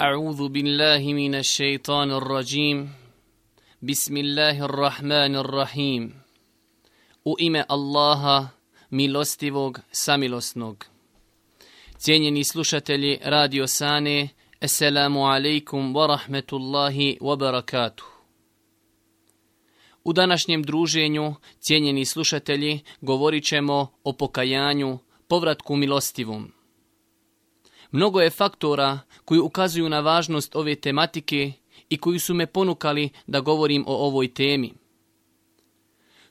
أعوذ بالله من الشيطان الرجيم بسم الله الرحمن الرحيم U ime Allaha, milostivog, samilosnog. Cijenjeni slušatelji Radio Sane, Esselamu alaikum wa rahmetullahi wa barakatuh. U današnjem druženju, cijenjeni slušatelji, govorit ćemo o pokajanju, povratku milostivom. Mnogo je faktora koji ukazuju na važnost ove tematike i koji su me ponukali da govorim o ovoj temi.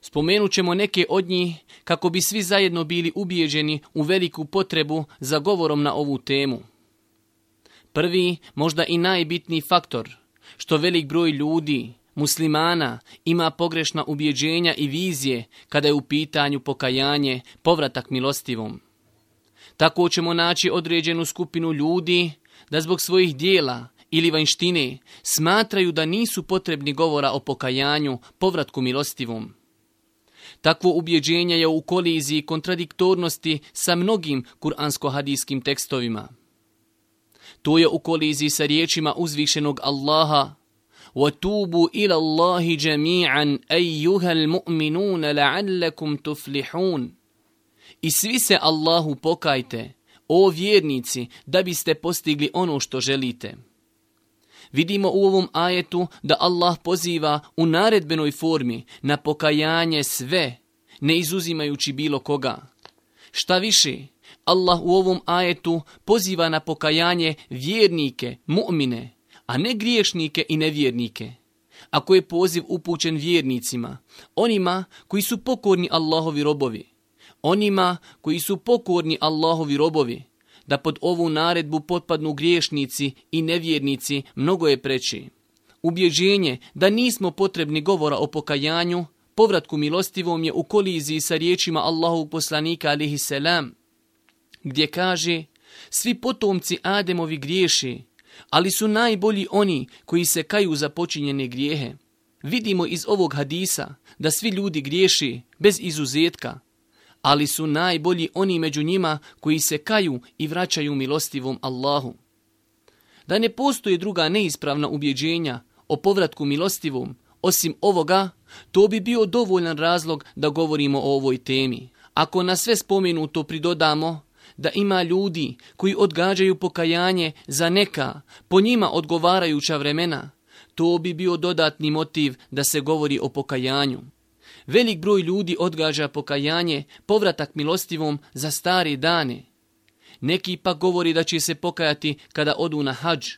Spomenut ćemo neke od njih kako bi svi zajedno bili ubijeđeni u veliku potrebu za govorom na ovu temu. Prvi, možda i najbitniji faktor, što velik broj ljudi, muslimana, ima pogrešna ubjeđenja i vizije kada je u pitanju pokajanje, povratak milostivom. Tako ćemo naći određenu skupinu ljudi da zbog svojih dijela ili vanštine smatraju da nisu potrebni govora o pokajanju, povratku milostivom. Takvo ubjeđenje je u koliziji kontradiktornosti sa mnogim kuransko-hadijskim tekstovima. To je u koliziji sa riječima uzvišenog Allaha وَتُوبُوا إِلَى اللَّهِ جَمِيعًا أَيُّهَا الْمُؤْمِنُونَ لَعَلَّكُمْ تُفْلِحُونَ i svi se Allahu pokajte, o vjernici, da biste postigli ono što želite. Vidimo u ovom ajetu da Allah poziva u naredbenoj formi na pokajanje sve, ne izuzimajući bilo koga. Šta više, Allah u ovom ajetu poziva na pokajanje vjernike, mu'mine, a ne griješnike i nevjernike. Ako je poziv upućen vjernicima, onima koji su pokorni Allahovi robovi, onima koji su pokorni Allahovi robovi, da pod ovu naredbu potpadnu griješnici i nevjernici mnogo je preći. Ubjeđenje da nismo potrebni govora o pokajanju, povratku milostivom je u koliziji sa riječima Allahu poslanika alihi selam, gdje kaže svi potomci Ademovi griješi, ali su najbolji oni koji se kaju za počinjene grijehe. Vidimo iz ovog hadisa da svi ljudi griješi bez izuzetka, ali su najbolji oni među njima koji se kaju i vraćaju milostivom Allahu. Da ne postoje druga neispravna ubjeđenja o povratku milostivom, osim ovoga, to bi bio dovoljan razlog da govorimo o ovoj temi. Ako na sve spomenuto pridodamo da ima ljudi koji odgađaju pokajanje za neka, po njima odgovarajuća vremena, to bi bio dodatni motiv da se govori o pokajanju. Velik broj ljudi odgađa pokajanje, povratak milostivom za stare dane. Neki pa govori da će se pokajati kada odu na hađ.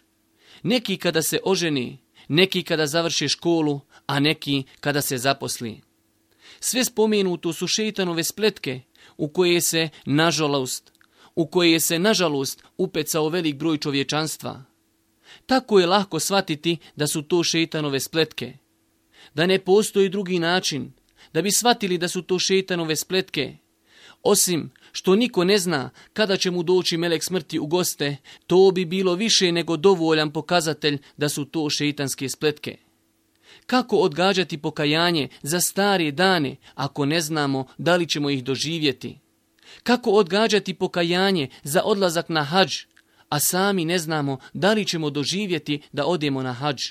Neki kada se oženi, neki kada završe školu, a neki kada se zaposli. Sve spomenuto su šeitanove spletke u koje se, nažalost, u koje se, nažalost, upecao velik broj čovječanstva. Tako je lahko shvatiti da su to šeitanove spletke. Da ne postoji drugi način, da bi shvatili da su to šetanove spletke. Osim što niko ne zna kada će mu doći melek smrti u goste, to bi bilo više nego dovoljan pokazatelj da su to šeitanske spletke. Kako odgađati pokajanje za stare dane ako ne znamo da li ćemo ih doživjeti? Kako odgađati pokajanje za odlazak na hađ, a sami ne znamo da li ćemo doživjeti da odemo na hađ?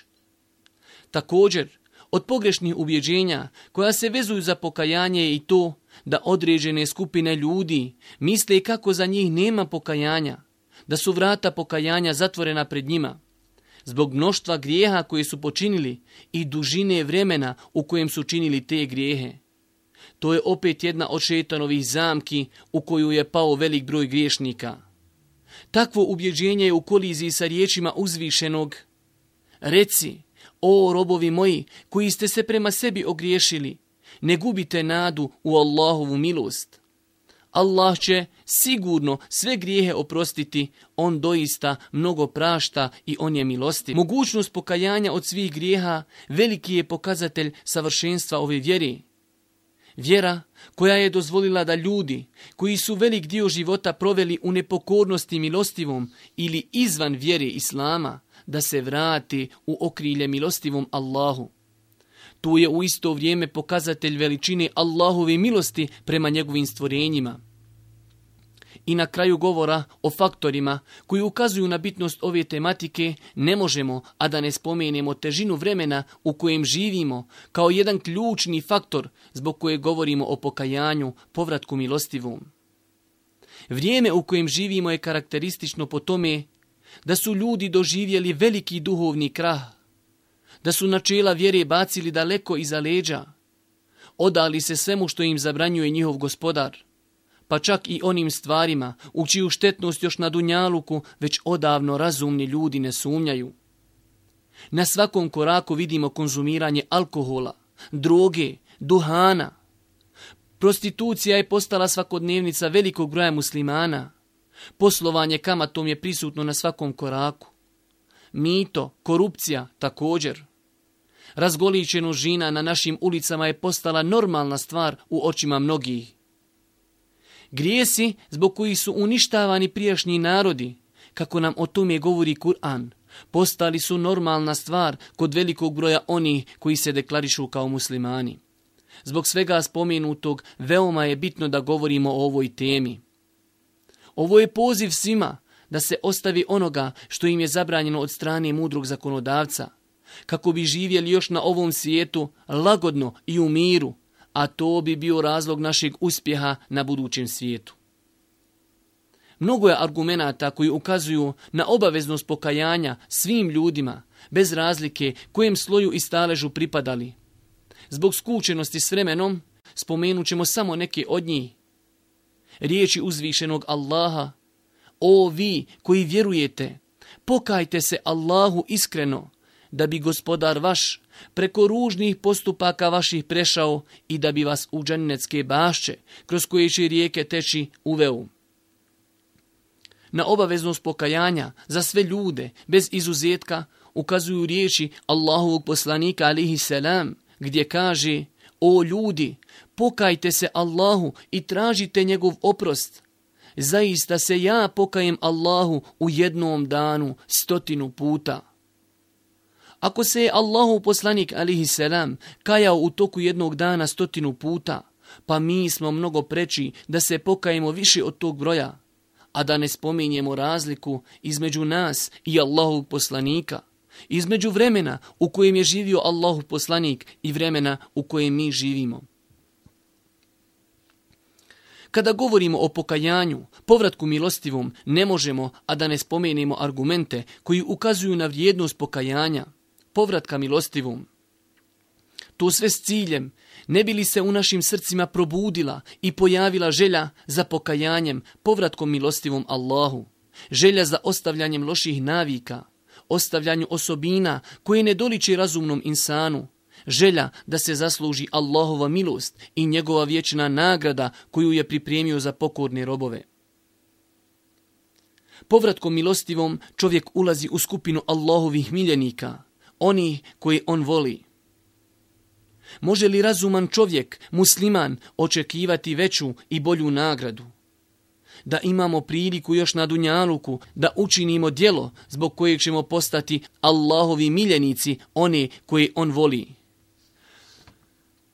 Također, od pogrešnih ubjeđenja koja se vezuju za pokajanje i to da određene skupine ljudi misle kako za njih nema pokajanja, da su vrata pokajanja zatvorena pred njima. Zbog mnoštva grijeha koje su počinili i dužine vremena u kojem su činili te grijehe. To je opet jedna od šetanovih zamki u koju je pao velik broj griješnika. Takvo ubjeđenje je u koliziji sa riječima uzvišenog. Reci, o robovi moji, koji ste se prema sebi ogriješili, ne gubite nadu u Allahovu milost. Allah će sigurno sve grijehe oprostiti, on doista mnogo prašta i on je milosti. Mogućnost pokajanja od svih grijeha veliki je pokazatelj savršenstva ove vjeri. Vjera koja je dozvolila da ljudi koji su velik dio života proveli u nepokornosti milostivom ili izvan vjere Islama, da se vrati u okrilje milostivom Allahu. Tu je u isto vrijeme pokazatelj veličine Allahove milosti prema njegovim stvorenjima. I na kraju govora o faktorima koji ukazuju na bitnost ove tematike ne možemo, a da ne spomenemo težinu vremena u kojem živimo kao jedan ključni faktor zbog koje govorimo o pokajanju, povratku milostivom. Vrijeme u kojem živimo je karakteristično po tome da su ljudi doživjeli veliki duhovni krah, da su načela vjere bacili daleko iza leđa, odali se svemu što im zabranjuje njihov gospodar, pa čak i onim stvarima u čiju štetnost još na Dunjaluku već odavno razumni ljudi ne sumnjaju. Na svakom koraku vidimo konzumiranje alkohola, droge, duhana. Prostitucija je postala svakodnevnica velikog broja muslimana – Poslovanje kamatom je prisutno na svakom koraku. Mito, korupcija također. Razgoličeno žina na našim ulicama je postala normalna stvar u očima mnogih. Grijesi zbog kojih su uništavani prijašnji narodi, kako nam o tome govori Kur'an, postali su normalna stvar kod velikog broja onih koji se deklarišu kao muslimani. Zbog svega spomenutog veoma je bitno da govorimo o ovoj temi. Ovo je poziv svima da se ostavi onoga što im je zabranjeno od strane mudrog zakonodavca, kako bi živjeli još na ovom svijetu lagodno i u miru, a to bi bio razlog našeg uspjeha na budućem svijetu. Mnogo je argumenata koji ukazuju na obaveznost pokajanja svim ljudima, bez razlike kojem sloju i staležu pripadali. Zbog skučenosti s vremenom spomenut ćemo samo neke od njih, riječi uzvišenog Allaha, o vi koji vjerujete, pokajte se Allahu iskreno, da bi gospodar vaš preko ružnih postupaka vaših prešao i da bi vas u džennetske bašće, kroz koje će rijeke teči, uveo. Na obaveznost pokajanja za sve ljude, bez izuzetka, ukazuju riječi Allahovog poslanika alihi selam, gdje kaže – o ljudi, pokajte se Allahu i tražite njegov oprost. Zaista se ja pokajem Allahu u jednom danu stotinu puta. Ako se je Allahu poslanik alihi selam kajao u toku jednog dana stotinu puta, pa mi smo mnogo preći da se pokajemo više od tog broja, a da ne spominjemo razliku između nas i Allahu poslanika – između vremena u kojem je živio Allahu poslanik i vremena u kojem mi živimo. Kada govorimo o pokajanju, povratku milostivom, ne možemo, a da ne spomenemo argumente koji ukazuju na vrijednost pokajanja, povratka milostivom. To sve s ciljem, ne bi li se u našim srcima probudila i pojavila želja za pokajanjem, povratkom milostivom Allahu, želja za ostavljanjem loših navika, ostavljanju osobina koje ne doliči razumnom insanu, želja da se zasluži Allahova milost i njegova vječna nagrada koju je pripremio za pokorne robove. Povratkom milostivom čovjek ulazi u skupinu Allahovih miljenika, oni koji on voli. Može li razuman čovjek, musliman, očekivati veću i bolju nagradu? da imamo priliku još na Dunjaluku da učinimo djelo zbog kojeg ćemo postati Allahovi miljenici, one koje On voli.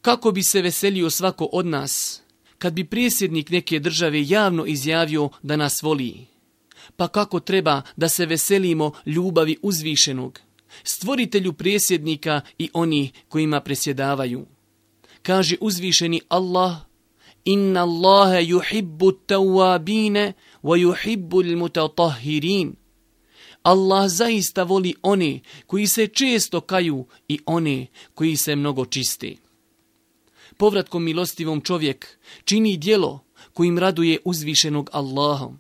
Kako bi se veselio svako od nas kad bi predsjednik neke države javno izjavio da nas voli? Pa kako treba da se veselimo ljubavi uzvišenog, stvoritelju predsjednika i oni kojima presjedavaju? Kaže uzvišeni Allah Inna Allahe yuhibbu tawabine wa yuhibbu Allah zaista voli one koji se često kaju i one koji se mnogo čiste. Povratkom milostivom čovjek čini dijelo kojim raduje uzvišenog Allahom.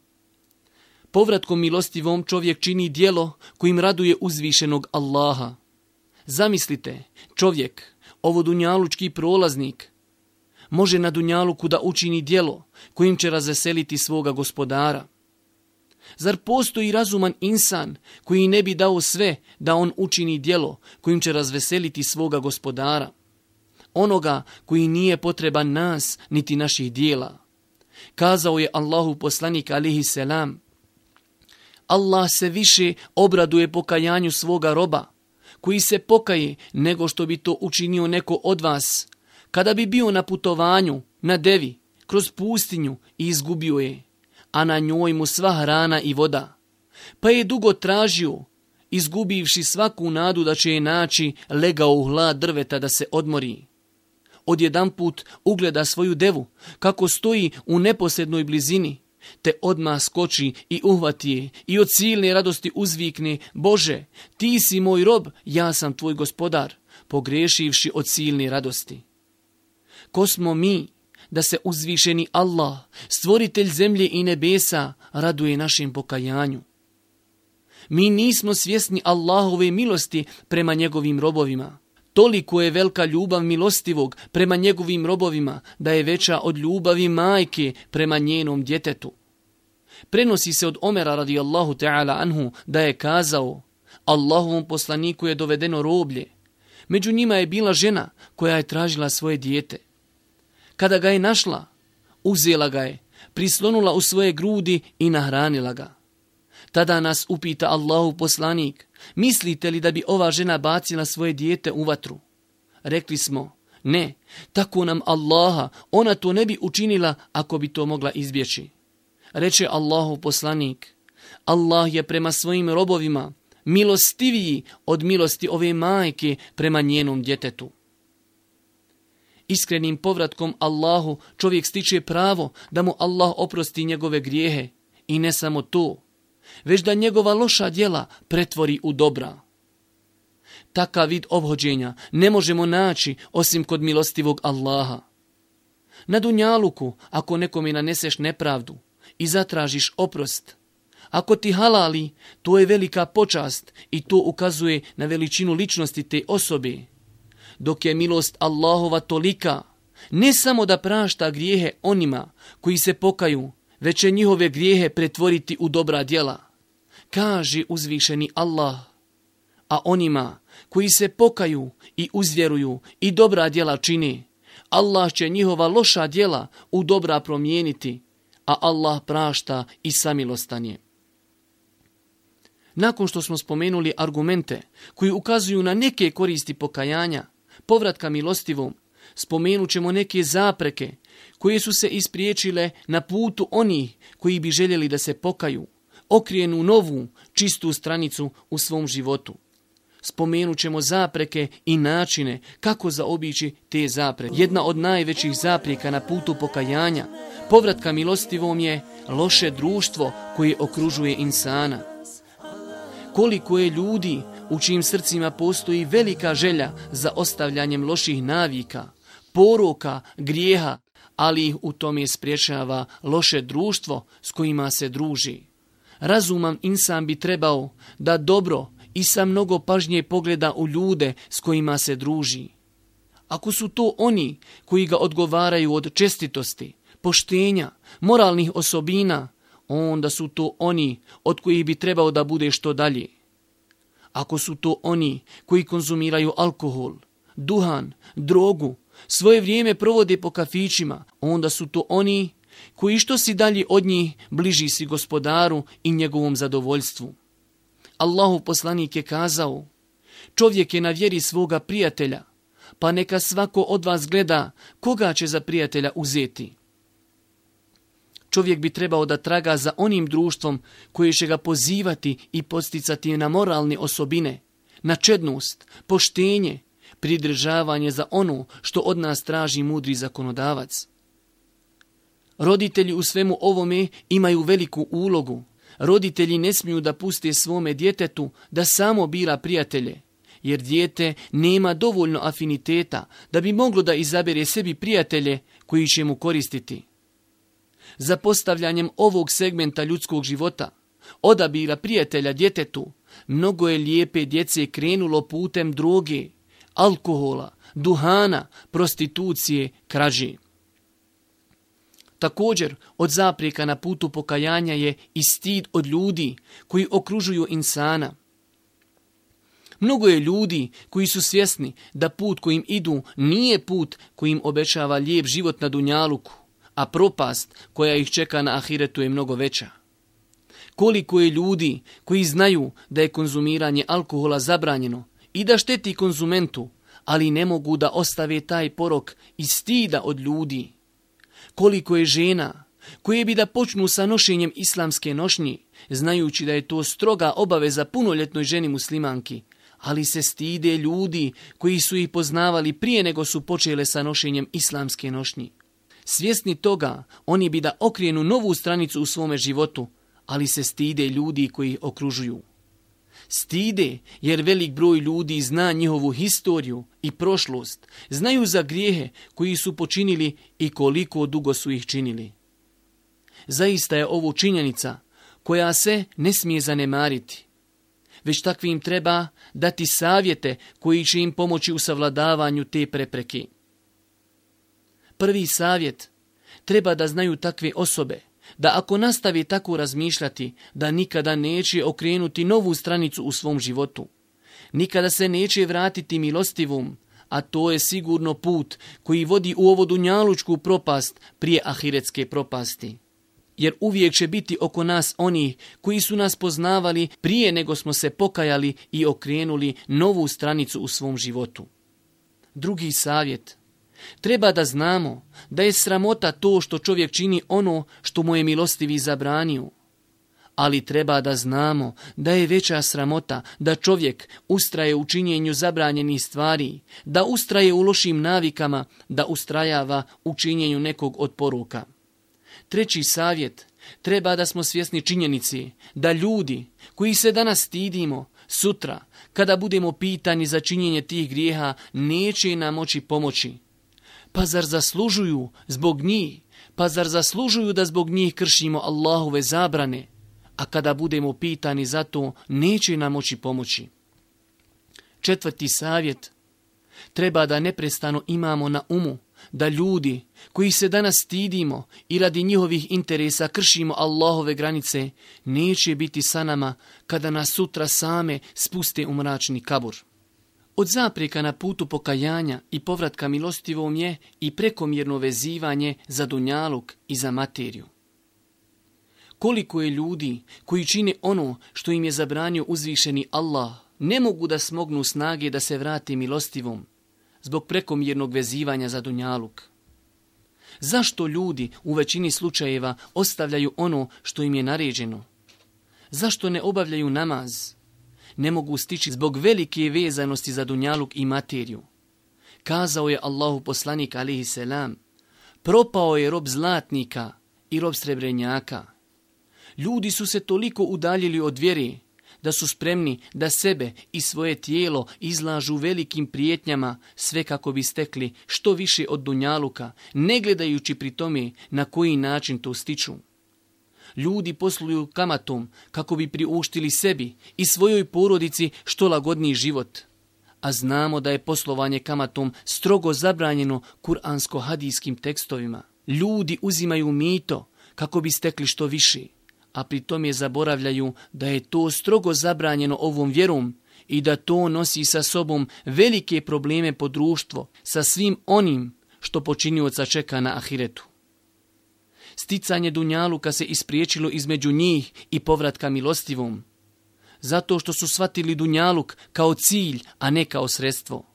Povratkom milostivom čovjek čini dijelo kojim raduje uzvišenog Allaha. Zamislite, čovjek, ovo dunjalučki prolaznik, može na Dunjaluku da učini dijelo kojim će razveseliti svoga gospodara? Zar postoji razuman insan koji ne bi dao sve da on učini dijelo kojim će razveseliti svoga gospodara? Onoga koji nije potreban nas niti naših dijela. Kazao je Allahu poslanik alihi selam. Allah se više obraduje pokajanju svoga roba koji se pokaje nego što bi to učinio neko od vas kada bi bio na putovanju, na devi, kroz pustinju i izgubio je, a na njoj mu sva hrana i voda. Pa je dugo tražio, izgubivši svaku nadu da će je naći, legao u hlad drveta da se odmori. Odjedan put ugleda svoju devu, kako stoji u neposrednoj blizini, te odma skoči i uhvati je i od silne radosti uzvikne, Bože, ti si moj rob, ja sam tvoj gospodar, pogrešivši od silne radosti ko smo mi da se uzvišeni Allah, stvoritelj zemlje i nebesa, raduje našem pokajanju. Mi nismo svjesni Allahove milosti prema njegovim robovima. Toliko je velika ljubav milostivog prema njegovim robovima da je veća od ljubavi majke prema njenom djetetu. Prenosi se od Omera radijallahu ta'ala anhu da je kazao Allahovom poslaniku je dovedeno roblje. Među njima je bila žena koja je tražila svoje dijete. Kada ga je našla, uzela ga je, prislonula u svoje grudi i nahranila ga. Tada nas upita Allahu poslanik, mislite li da bi ova žena bacila svoje dijete u vatru? Rekli smo, ne, tako nam Allaha, ona to ne bi učinila ako bi to mogla izbjeći. Reče Allahu poslanik, Allah je prema svojim robovima milostiviji od milosti ove majke prema njenom djetetu. Iskrenim povratkom Allahu čovjek stiče pravo da mu Allah oprosti njegove grijehe. I ne samo to, već da njegova loša djela pretvori u dobra. Takav vid obhođenja ne možemo naći osim kod milostivog Allaha. Na dunjaluku, ako nekome naneseš nepravdu i zatražiš oprost, ako ti halali, to je velika počast i to ukazuje na veličinu ličnosti te osobe dok je milost Allahova tolika, ne samo da prašta grijehe onima koji se pokaju, već će njihove grijehe pretvoriti u dobra djela. Kaži uzvišeni Allah, a onima koji se pokaju i uzvjeruju i dobra djela čini, Allah će njihova loša djela u dobra promijeniti, a Allah prašta i samilostanje. Nakon što smo spomenuli argumente koji ukazuju na neke koristi pokajanja, povratka milostivom, spomenut ćemo neke zapreke koje su se ispriječile na putu onih koji bi željeli da se pokaju, okrijenu novu, čistu stranicu u svom životu. Spomenut ćemo zapreke i načine kako zaobići te zapreke. Jedna od najvećih zapreka na putu pokajanja, povratka milostivom je loše društvo koje okružuje insana. Koliko je ljudi u čijim srcima postoji velika želja za ostavljanjem loših navika, poroka, grijeha, ali ih u tome spriječava loše društvo s kojima se druži. Razuman insan bi trebao da dobro i sa mnogo pažnje pogleda u ljude s kojima se druži. Ako su to oni koji ga odgovaraju od čestitosti, poštenja, moralnih osobina, onda su to oni od kojih bi trebao da bude što dalje. Ako su to oni koji konzumiraju alkohol, duhan, drogu, svoje vrijeme provode po kafićima, onda su to oni koji što si dalje od njih bliži si gospodaru i njegovom zadovoljstvu. Allahu poslanik je kazao, čovjek je na vjeri svoga prijatelja, pa neka svako od vas gleda koga će za prijatelja uzeti. Čovjek bi trebao da traga za onim društvom koje će ga pozivati i posticati na moralne osobine, na čednost, poštenje, pridržavanje za ono što od nas traži mudri zakonodavac. Roditelji u svemu ovome imaju veliku ulogu. Roditelji ne smiju da puste svome djetetu da samo bira prijatelje, jer dijete nema dovoljno afiniteta da bi moglo da izabere sebi prijatelje koji će mu koristiti za postavljanjem ovog segmenta ljudskog života, odabira prijatelja djetetu, mnogo je lijepe djece krenulo putem droge, alkohola, duhana, prostitucije, kraži. Također, od zaprijeka na putu pokajanja je i stid od ljudi koji okružuju insana. Mnogo je ljudi koji su svjesni da put kojim idu nije put kojim obećava lijep život na Dunjaluku a propast koja ih čeka na ahiretu je mnogo veća. Koliko je ljudi koji znaju da je konzumiranje alkohola zabranjeno i da šteti konzumentu, ali ne mogu da ostave taj porok i stida od ljudi. Koliko je žena koje bi da počnu sa nošenjem islamske nošnji, znajući da je to stroga obaveza punoljetnoj ženi muslimanki, ali se stide ljudi koji su ih poznavali prije nego su počele sa nošenjem islamske nošnji. Svjesni toga, oni bi da okrijenu novu stranicu u svome životu, ali se stide ljudi koji ih okružuju. Stide jer velik broj ljudi zna njihovu historiju i prošlost, znaju za grijehe koji su počinili i koliko dugo su ih činili. Zaista je ovo činjenica koja se ne smije zanemariti, već takvim treba dati savjete koji će im pomoći u savladavanju te prepreke. Prvi savjet treba da znaju takve osobe, da ako nastavi tako razmišljati, da nikada neće okrenuti novu stranicu u svom životu. Nikada se neće vratiti milostivom, a to je sigurno put koji vodi u ovodu dunjalučku propast prije ahiretske propasti. Jer uvijek će biti oko nas oni koji su nas poznavali prije nego smo se pokajali i okrenuli novu stranicu u svom životu. Drugi savjet – Treba da znamo da je sramota to što čovjek čini ono što mu je milostivi zabranio. Ali treba da znamo da je veća sramota da čovjek ustraje u činjenju zabranjenih stvari, da ustraje u lošim navikama, da ustrajava u činjenju nekog od poruka. Treći savjet, treba da smo svjesni činjenici da ljudi koji se danas stidimo, sutra, kada budemo pitani za činjenje tih grijeha, neće nam moći pomoći, pa zar zaslužuju zbog njih? Pa zar zaslužuju da zbog njih kršimo Allahove zabrane? A kada budemo pitani za to, neće nam moći pomoći. Četvrti savjet. Treba da neprestano imamo na umu da ljudi koji se danas stidimo i radi njihovih interesa kršimo Allahove granice, neće biti sa nama kada nas sutra same spuste u mračni kabur. Od zapreka na putu pokajanja i povratka milostivom je i prekomjerno vezivanje za dunjalog i za materiju. Koliko je ljudi koji čine ono što im je zabranio uzvišeni Allah, ne mogu da smognu snage da se vrati milostivom zbog prekomjernog vezivanja za dunjaluk. Zašto ljudi u većini slučajeva ostavljaju ono što im je naređeno? Zašto ne obavljaju namaz? ne mogu stići zbog velike vezanosti za dunjaluk i materiju. Kazao je Allahu poslanik alihi selam, propao je rob zlatnika i rob srebrenjaka. Ljudi su se toliko udaljili od vjeri da su spremni da sebe i svoje tijelo izlažu velikim prijetnjama sve kako bi stekli što više od dunjaluka, ne gledajući pri tome na koji način to stiču. Ljudi posluju kamatom kako bi priuštili sebi i svojoj porodici što lagodniji život. A znamo da je poslovanje kamatom strogo zabranjeno kuransko-hadijskim tekstovima. Ljudi uzimaju mito kako bi stekli što više, a pri tom je zaboravljaju da je to strogo zabranjeno ovom vjerom i da to nosi sa sobom velike probleme po društvo sa svim onim što počinioca čeka na ahiretu. Sticanje Dunjaluka se ispriječilo između njih i povratka milostivom, zato što su shvatili Dunjaluk kao cilj, a ne kao sredstvo.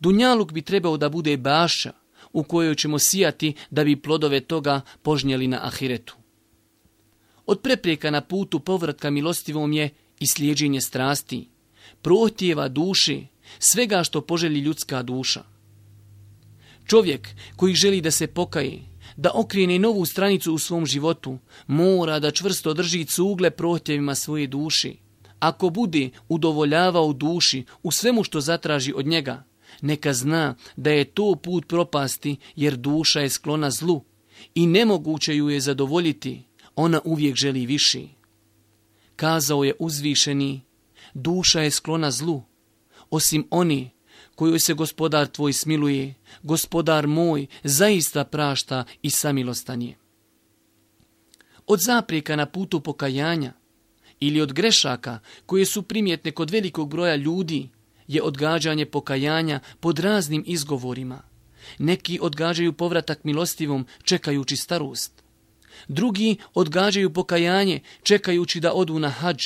Dunjaluk bi trebao da bude baša u kojoj ćemo sijati da bi plodove toga požnjeli na ahiretu. Od prepreka na putu povratka milostivom je i slijeđenje strasti, prohtjeva duše, svega što poželi ljudska duša. Čovjek koji želi da se pokaje, da okrene novu stranicu u svom životu, mora da čvrsto drži cugle prohtjevima svoje duši. Ako bude udovoljavao duši u svemu što zatraži od njega, neka zna da je to put propasti jer duša je sklona zlu i nemoguće ju je zadovoljiti, ona uvijek želi viši. Kazao je uzvišeni, duša je sklona zlu, osim oni kojoj se gospodar tvoj smiluje, gospodar moj zaista prašta i samilostan je. Od zaprijeka na putu pokajanja ili od grešaka koje su primjetne kod velikog broja ljudi je odgađanje pokajanja pod raznim izgovorima. Neki odgađaju povratak milostivom čekajući starost. Drugi odgađaju pokajanje čekajući da odu na hađ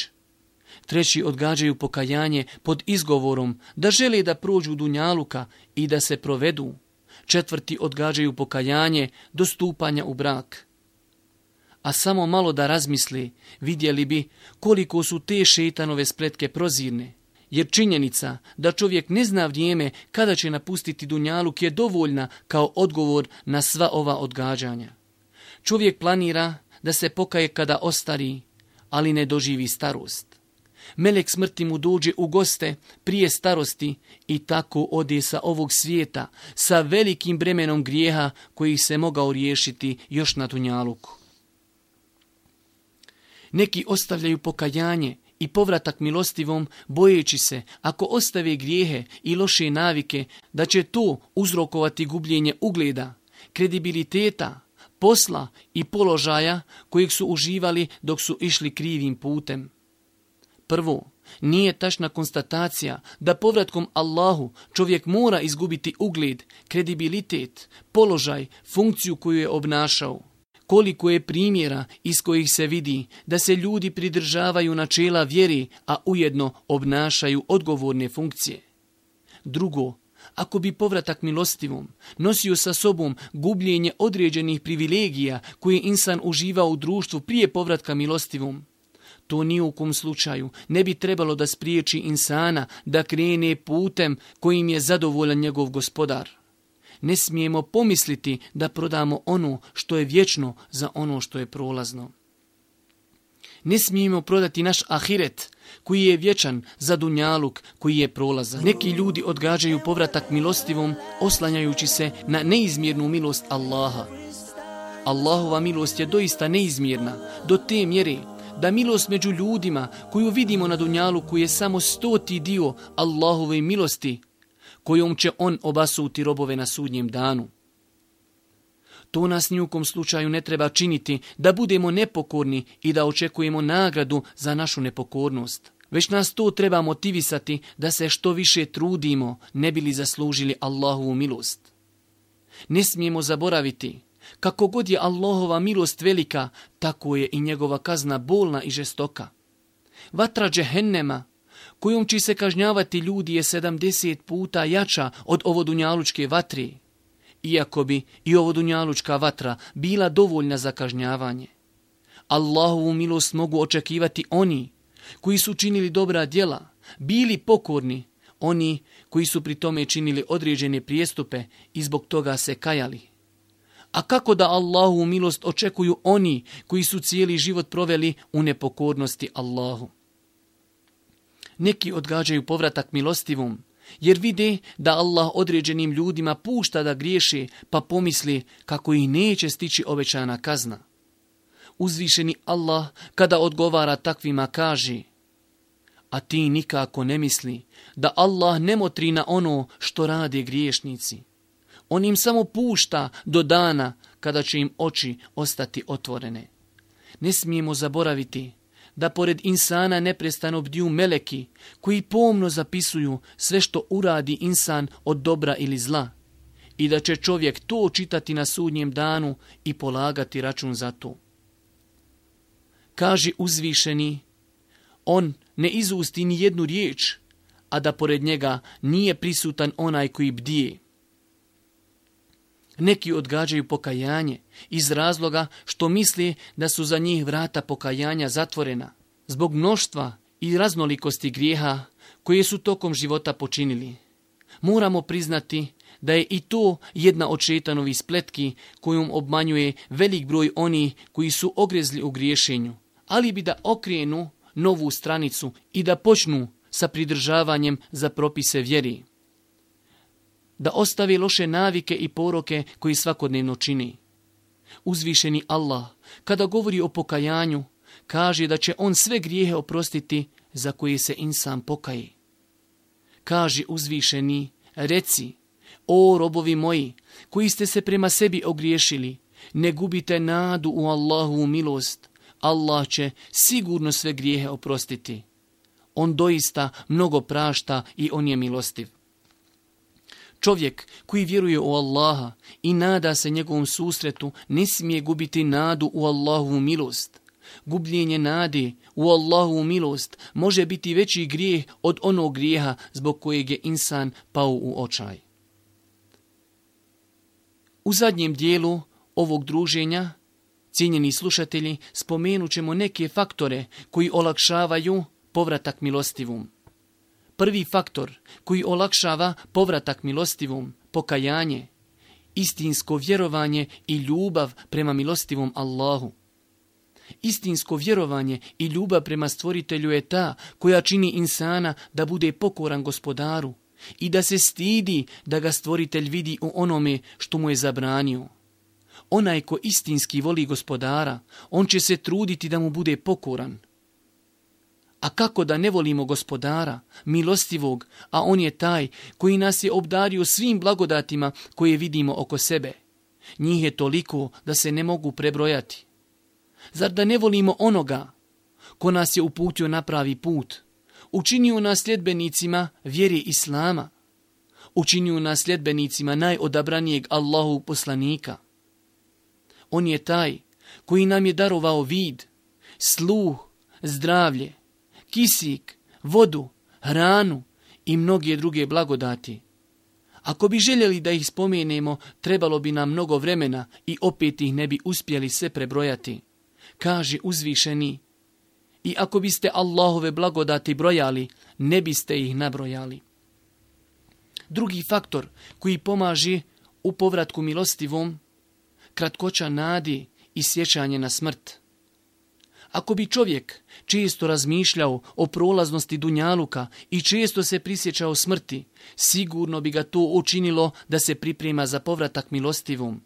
treći odgađaju pokajanje pod izgovorom da žele da prođu dunjaluka i da se provedu, četvrti odgađaju pokajanje do stupanja u brak. A samo malo da razmisli, vidjeli bi koliko su te šetanove spletke prozirne, jer činjenica da čovjek ne zna vrijeme kada će napustiti dunjaluk je dovoljna kao odgovor na sva ova odgađanja. Čovjek planira da se pokaje kada ostari, ali ne doživi starost. Melek smrti mu dođe u goste prije starosti i tako ode sa ovog svijeta, sa velikim bremenom grijeha koji se mogao riješiti još na Dunjaluku. Neki ostavljaju pokajanje i povratak milostivom, bojeći se, ako ostave grijehe i loše navike, da će to uzrokovati gubljenje ugleda, kredibiliteta, posla i položaja kojeg su uživali dok su išli krivim putem. Prvo, nije tačna konstatacija da povratkom Allahu čovjek mora izgubiti ugled, kredibilitet, položaj, funkciju koju je obnašao. Koliko je primjera iz kojih se vidi da se ljudi pridržavaju načela vjeri, a ujedno obnašaju odgovorne funkcije. Drugo, ako bi povratak milostivom nosio sa sobom gubljenje određenih privilegija koje insan uživao u društvu prije povratka milostivom, to ni u kom slučaju ne bi trebalo da spriječi insana da krene putem kojim je zadovoljan njegov gospodar. Ne smijemo pomisliti da prodamo ono što je vječno za ono što je prolazno. Ne smijemo prodati naš ahiret koji je vječan za dunjaluk koji je prolazan. Neki ljudi odgađaju povratak milostivom oslanjajući se na neizmjernu milost Allaha. Allahova milost je doista neizmjerna do te mjere da milost među ljudima koju vidimo na dunjalu koji je samo stoti dio Allahove milosti kojom će on obasuti robove na sudnjem danu. To nas nijukom slučaju ne treba činiti da budemo nepokorni i da očekujemo nagradu za našu nepokornost. Već nas to treba motivisati da se što više trudimo ne bili zaslužili Allahovu milost. Ne smijemo zaboraviti kako god je Allahova milost velika, tako je i njegova kazna bolna i žestoka. Vatra džehennema, kojom će se kažnjavati ljudi, je 70 puta jača od ovodunjalučke vatri, iako bi i ovodunjalučka vatra bila dovoljna za kažnjavanje. Allahovu milost mogu očekivati oni koji su činili dobra djela, bili pokorni, oni koji su pri tome činili određene prijestupe i zbog toga se kajali. A kako da Allahu milost očekuju oni koji su cijeli život proveli u nepokornosti Allahu? Neki odgađaju povratak milostivom, jer vide da Allah određenim ljudima pušta da griješe, pa pomisli kako i neće stići obećana kazna. Uzvišeni Allah, kada odgovara takvima, kaže A ti nikako ne misli da Allah ne motri na ono što rade griješnici. On im samo pušta do dana kada će im oči ostati otvorene. Ne smijemo zaboraviti da pored insana neprestano bdiju meleki koji pomno zapisuju sve što uradi insan od dobra ili zla i da će čovjek to čitati na sudnjem danu i polagati račun za to. Kaži uzvišeni, on ne izusti ni jednu riječ, a da pored njega nije prisutan onaj koji bdije. Neki odgađaju pokajanje iz razloga što misle da su za njih vrata pokajanja zatvorena zbog mnoštva i raznolikosti grijeha koje su tokom života počinili. Moramo priznati da je i to jedna od šetanovi spletki kojom obmanjuje velik broj oni koji su ogrezli u griješenju, ali bi da okrenu novu stranicu i da počnu sa pridržavanjem za propise vjeri da ostavi loše navike i poroke koji svakodnevno čini. Uzvišeni Allah, kada govori o pokajanju, kaže da će on sve grijehe oprostiti za koje se insan pokaji. Kaže uzvišeni, reci, o robovi moji, koji ste se prema sebi ogriješili, ne gubite nadu u Allahu milost, Allah će sigurno sve grijehe oprostiti. On doista mnogo prašta i on je milostiv. Čovjek koji vjeruje u Allaha i nada se njegovom susretu ne smije gubiti nadu u Allahu milost. Gubljenje nade u Allahu milost može biti veći grijeh od onog grijeha zbog kojeg je insan pao u očaj. U zadnjem dijelu ovog druženja, cijenjeni slušatelji, spomenut ćemo neke faktore koji olakšavaju povratak milostivom. Prvi faktor koji olakšava povratak milostivom, pokajanje, istinsko vjerovanje i ljubav prema milostivom Allahu. Istinsko vjerovanje i ljubav prema stvoritelju je ta koja čini insana da bude pokoran gospodaru i da se stidi da ga stvoritelj vidi u onome što mu je zabranio. Onaj ko istinski voli gospodara, on će se truditi da mu bude pokoran, a kako da ne volimo gospodara, milostivog, a on je taj koji nas je obdario svim blagodatima koje vidimo oko sebe. Njih je toliko da se ne mogu prebrojati. Zar da ne volimo onoga ko nas je uputio na pravi put, učinio nas sljedbenicima vjeri Islama, učinio nas sljedbenicima najodabranijeg Allahu poslanika. On je taj koji nam je darovao vid, sluh, zdravlje, kisik, vodu, hranu i mnoge druge blagodati. Ako bi željeli da ih spomenemo, trebalo bi nam mnogo vremena i opet ih ne bi uspjeli sve prebrojati. Kaže uzvišeni, i ako biste Allahove blagodati brojali, ne biste ih nabrojali. Drugi faktor koji pomaže u povratku milostivom, kratkoća nadi i sjećanje na smrt. Ako bi čovjek često razmišljao o prolaznosti Dunjaluka i često se prisjećao smrti, sigurno bi ga to učinilo da se priprema za povratak milostivom.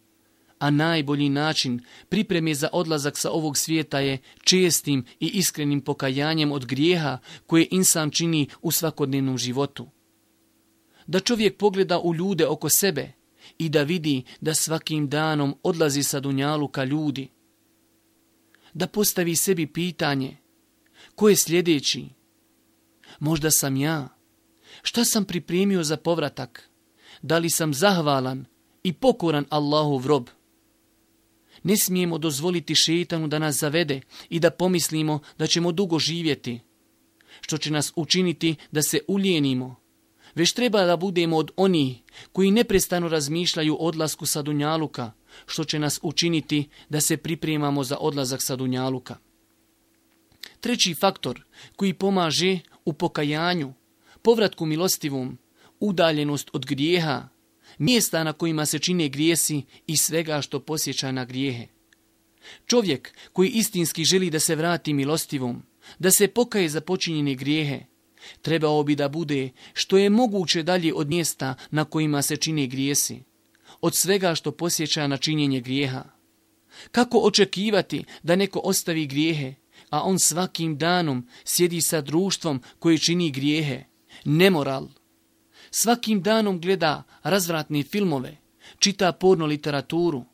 A najbolji način pripreme za odlazak sa ovog svijeta je čestim i iskrenim pokajanjem od grijeha koje insan čini u svakodnevnom životu. Da čovjek pogleda u ljude oko sebe i da vidi da svakim danom odlazi sa Dunjaluka ljudi, da postavi sebi pitanje ko je sljedeći? Možda sam ja. Šta sam pripremio za povratak? Da li sam zahvalan i pokoran Allahov rob? Ne smijemo dozvoliti šetanu da nas zavede i da pomislimo da ćemo dugo živjeti, što će nas učiniti da se ulijenimo, već treba da budemo od onih koji neprestano razmišljaju odlasku sa Dunjaluka, što će nas učiniti da se pripremamo za odlazak sa Dunjaluka. Treći faktor koji pomaže u pokajanju, povratku milostivom, udaljenost od grijeha, mjesta na kojima se čine grijesi i svega što posjeća na grijehe. Čovjek koji istinski želi da se vrati milostivom, da se pokaje za počinjene grijehe, Trebao bi da bude što je moguće dalje od mjesta na kojima se čine grijesi, od svega što posjeća na činjenje grijeha. Kako očekivati da neko ostavi grijehe, a on svakim danom sjedi sa društvom koje čini grijehe, nemoral. Svakim danom gleda razvratne filmove, čita porno literaturu.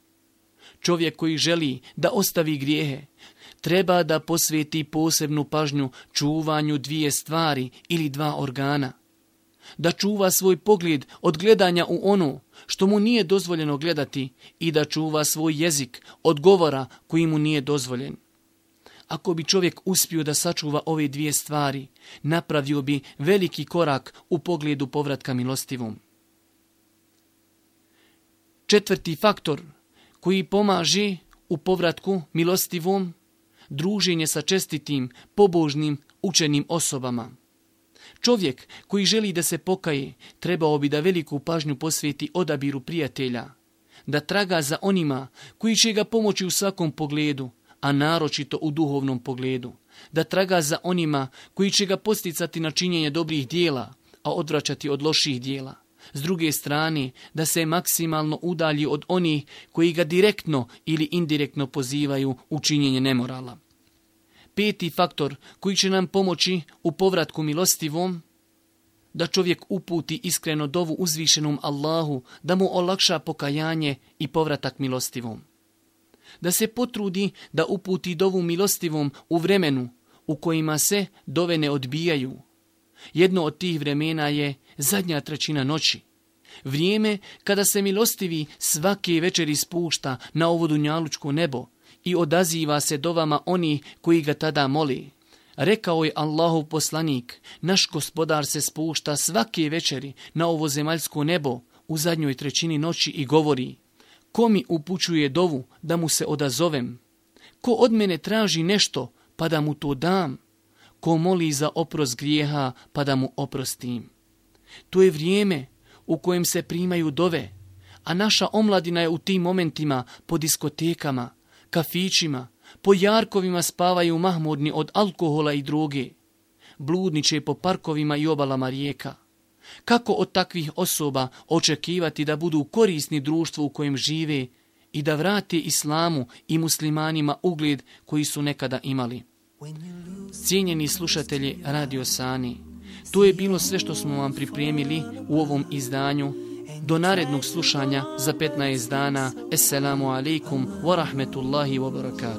Čovjek koji želi da ostavi grijehe, treba da posveti posebnu pažnju čuvanju dvije stvari ili dva organa. Da čuva svoj pogled od gledanja u ono što mu nije dozvoljeno gledati i da čuva svoj jezik od govora koji mu nije dozvoljen. Ako bi čovjek uspio da sačuva ove dvije stvari, napravio bi veliki korak u pogledu povratka milostivom. Četvrti faktor koji pomaži u povratku milostivom druženje sa čestitim, pobožnim, učenim osobama. Čovjek koji želi da se pokaje, trebao bi da veliku pažnju posveti odabiru prijatelja, da traga za onima koji će ga pomoći u svakom pogledu, a naročito u duhovnom pogledu, da traga za onima koji će ga posticati na činjenje dobrih dijela, a odvraćati od loših dijela s druge strane, da se maksimalno udalji od onih koji ga direktno ili indirektno pozivaju u činjenje nemorala. Peti faktor koji će nam pomoći u povratku milostivom, da čovjek uputi iskreno dovu uzvišenom Allahu, da mu olakša pokajanje i povratak milostivom. Da se potrudi da uputi dovu milostivom u vremenu u kojima se dove ne odbijaju, jedno od tih vremena je zadnja trećina noći. Vrijeme kada se milostivi svake večeri spušta na ovo dunjalučko nebo i odaziva se dovama oni koji ga tada moli. Rekao je Allahov poslanik, naš gospodar se spušta svake večeri na ovo zemaljsko nebo u zadnjoj trećini noći i govori Ko mi upućuje dovu da mu se odazovem? Ko od mene traži nešto pa da mu to dam? ko moli za oprost grijeha pa da mu oprostim. To je vrijeme u kojem se primaju dove, a naša omladina je u tim momentima po diskotekama, kafićima, po jarkovima spavaju mahmurni od alkohola i droge. Bludniče po parkovima i obalama rijeka. Kako od takvih osoba očekivati da budu korisni društvu u kojem žive i da vrate islamu i muslimanima ugled koji su nekada imali? Cijenjeni slušatelji Radio Sani, to je bilo sve što smo vam pripremili u ovom izdanju. Do narednog slušanja za 15 dana. Esselamu alaikum wa rahmetullahi wa